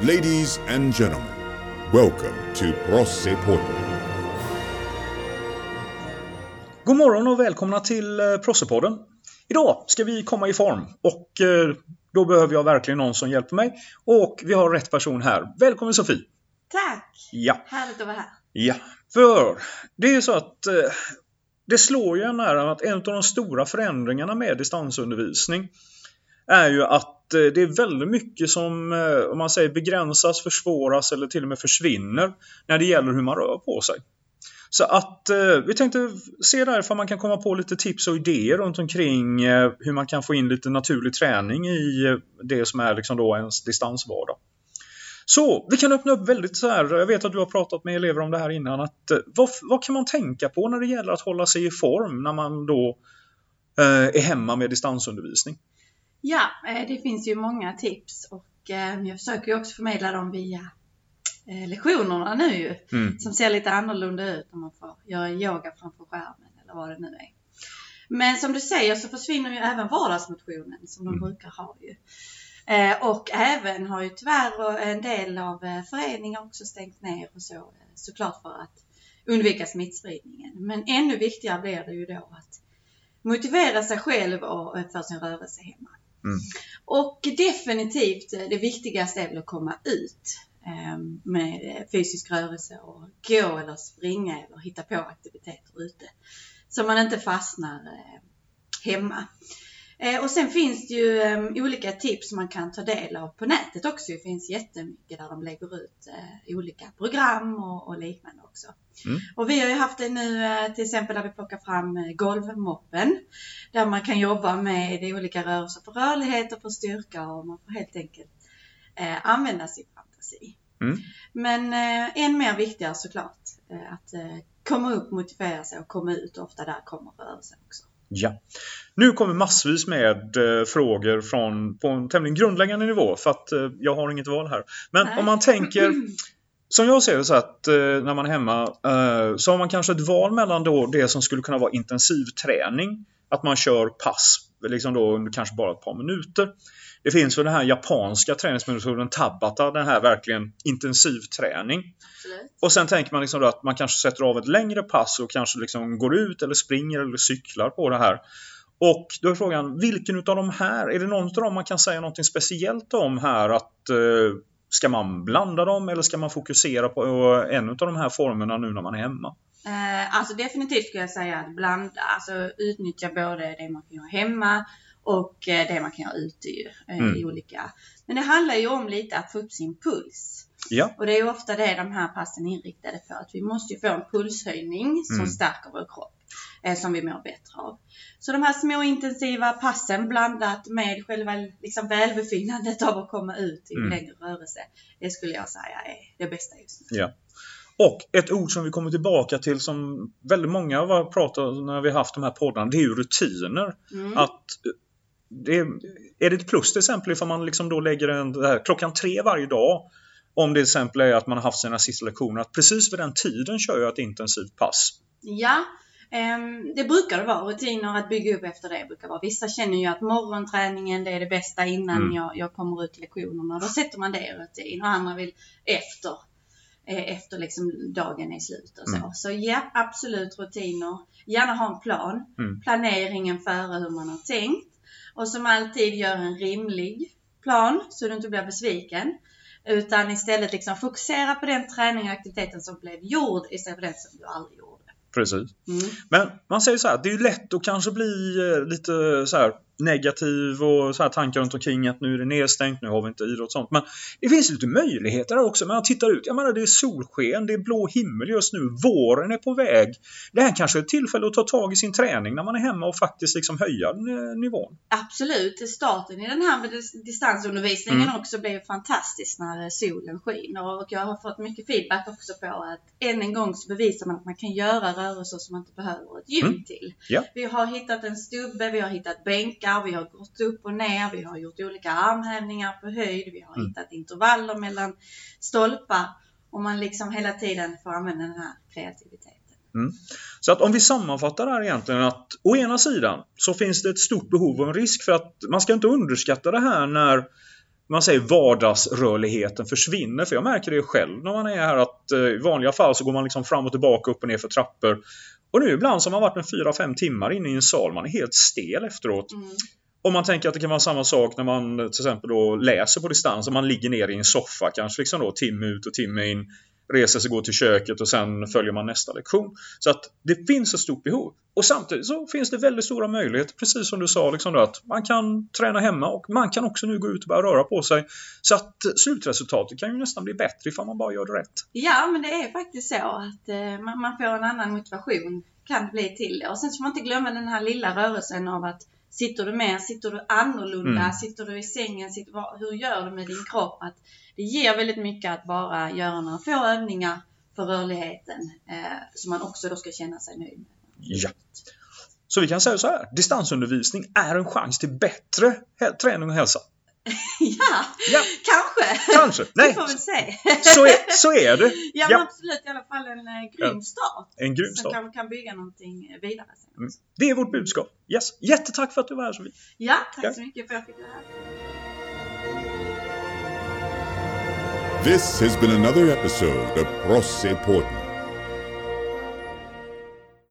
Ladies and gentlemen, welcome to Prossepodden. God morgon och välkomna till eh, Prossepodden. Idag ska vi komma i form och eh, då behöver jag verkligen någon som hjälper mig. Och vi har rätt person här. Välkommen Sofie! Tack! Ja, Härligt att vara här. ja. För det är ju så att eh, det slår ju en här att en av de stora förändringarna med distansundervisning är ju att eh, Eh, det är väldigt mycket som, eh, om man säger begränsas, försvåras eller till och med försvinner när det gäller hur man rör på sig. Så att eh, vi tänkte se därför man kan komma på lite tips och idéer runt omkring eh, hur man kan få in lite naturlig träning i eh, det som är liksom då ens distansvardag. Så vi kan öppna upp väldigt så här, jag vet att du har pratat med elever om det här innan, att eh, vad, vad kan man tänka på när det gäller att hålla sig i form när man då är hemma med distansundervisning? Ja, eh, det finns ju många tips och eh, jag försöker ju också förmedla dem via eh, lektionerna nu ju. Mm. Som ser lite annorlunda ut när man får göra yoga framför skärmen eller vad det nu är. Men som du säger så försvinner ju även vardagsmotionen som de Mm. brukar ha ju. Och även har ju tyvärr en del av föreningar också stängt ner och så såklart för att undvika smittspridningen. Men ännu viktigare blir det ju då att motivera sig själv och för sin rörelse hemma. Mm. Och definitivt eh, det viktigaste är väl att komma ut ehm, med eh, fysisk rörelse och gå eller springa eller hitta på aktiviteter ute. Så man inte fastnar eh, hemma. Eh, Och sen finns det ju eh, olika tips man kan ta del av på nätet också. Det finns jättemycket där de lägger ut eh, olika program och, liknande också. Mm. Och vi har ju haft det nu eh, till exempel där vi plockar fram golvmoppen. Där man kan jobba med olika rörelser för rörlighet och för styrka och man får helt enkelt använda sin fantasi. Mm. Men än mer viktigare såklart att komma upp, motivera sig och komma ut. Ofta där kommer rörelsen också. Ja. Nu kommer massvis med eh, frågor från, på en tämligen grundläggande nivå för att eh, jag har inget val här. Men Nej. om man tänker, som jag ser det så att eh, när man är hemma eh, så har man kanske ett val mellan då det som skulle kunna vara intensivträning, att man kör pass liksom då under kanske bara ett par minuter. Det finns väl den här japanska träningsmetoden Tabata, den här verkligen intensivträning. Och sen tänker man liksom att man kanske sätter av ett längre pass och kanske liksom går ut eller springer eller cyklar på det här. Och då är frågan, vilken utav de här, är det någon av dem man kan säga någonting speciellt om här? Att eh, Ska man blanda dem eller ska man fokusera på en av de här formerna nu när man är hemma? Eh, alltså definitivt skulle jag säga att blanda, alltså utnyttja både det man kan göra hemma och eh, det man kan göra ute ju, eh, Mm. i olika. Men det handlar ju om lite att få upp sin puls. Ja, Och det är ju ofta det de här passen är inriktade för. Att vi måste ju få en pulshöjning som Mm. stärker vår kropp. Eh, som vi mår bättre av. Så de här små intensiva passen blandat med själva liksom, välbefinnandet av att komma ut i Mm. längre rörelse. Det skulle jag säga är det bästa just nu. ja. Och ett ord som vi kommer tillbaka till som väldigt många har pratat när vi har haft de här poddarna, det är ju rutiner. Mm. Att det är, det ett plus till exempel ifall man liksom då lägger en, här, klockan tre varje dag om det till exempel är att man har haft sina sista lektioner, att precis vid den tiden kör jag ett intensivt pass. Ja, ehm, det brukar det vara. Rutiner att bygga upp efter det brukar vara. Vissa känner ju att morgonträningen det är det bästa innan Mm. jag, jag kommer ut till lektionerna. Då sätter man det i rutin och andra vill efter. eh, Efter liksom dagen är slut och så. Mm. Så ja, absolut rutiner. Gärna ha en plan. Mm. Planeringen före hur man har tänkt. Och som alltid gör en rimlig plan så du inte blir besviken. Utan istället liksom fokusera på den träning och aktiviteten som blev gjord istället för den som du aldrig gjorde. Precis. Mm. Men man säger så här, det är ju lätt att kanske bli eh, lite så här negativ och så här tankar runt omkring att nu är det nedstängt, nu har vi inte idrott och sånt. Men det finns lite möjligheter där också. Man tittar ut, jag menar det är solsken, det är blå himmel just nu, våren är på väg. Det här kanske är ett tillfälle att ta tag i sin träning när man är hemma och faktiskt liksom höja eh, nivån. Absolut, starten i den här med dis- distansundervisningen Mm. också blev fantastisk när eh, solen skiner och jag har fått mycket feedback också på att än en gång så bevisar man att man kan göra rörelser som man inte behöver ett gym Mm. till. Ja. Vi har hittat en stubbe, vi har hittat bänkar, vi har gått upp och ner, vi har gjort olika armhävningar på höjd, vi har Mm. hittat intervaller mellan stolpar och man liksom hela tiden får använda den här kreativiteten. Så att om vi sammanfattar det här egentligen att å ena sidan så finns det ett stort behov och en risk för att man ska inte underskatta det här när man säger vardagsrörligheten försvinner. För jag märker det själv när man är här att eh, i vanliga fall så går man liksom fram och tillbaka, upp och ner för trappor. Och nu ibland så har man varit en 4-5 timmar inne i en sal, man är helt stel efteråt. Mm. Om man tänker att det kan vara samma sak när man till exempel då läser på distans, om man ligger ner i en soffa kanske liksom då timme ut och timme in reser sig, går till köket och sen följer man nästa lektion. Så att det finns ett stort behov. Och samtidigt så finns det väldigt stora möjligheter, precis som du sa, liksom då, att man kan träna hemma och man kan också nu gå ut och börja röra på sig. Så att slutresultatet kan ju nästan bli bättre ifall man bara gör det rätt. Ja, men det är faktiskt så att eh, man, man får en annan motivation, kan det bli till det. Och sen får man inte glömma den här lilla rörelsen av att Sitter du med, sitter du annorlunda, mm. sitter du i sängen, sitter, hur gör du med din kropp? Att det ger väldigt mycket att bara göra några få övningar för rörligheten eh, som man också då ska känna sig nöjd med. Ja. Så vi kan säga så här, distansundervisning är en chans till bättre träning och hälsa. ja, ja, kanske. Kanske. Nej. Vi får väl se. så, är, så är det. Ja, ja. absolut i alla fall en eh, grym start. En grym start. Som kan, kan bygga någonting vidare sen. Mm. Det är vårt budskap. Yes. Jättetack för att du var här Sofie. Ja, tack ja. så mycket för att jag fick vara här. This has been another episode of Prosse Porten.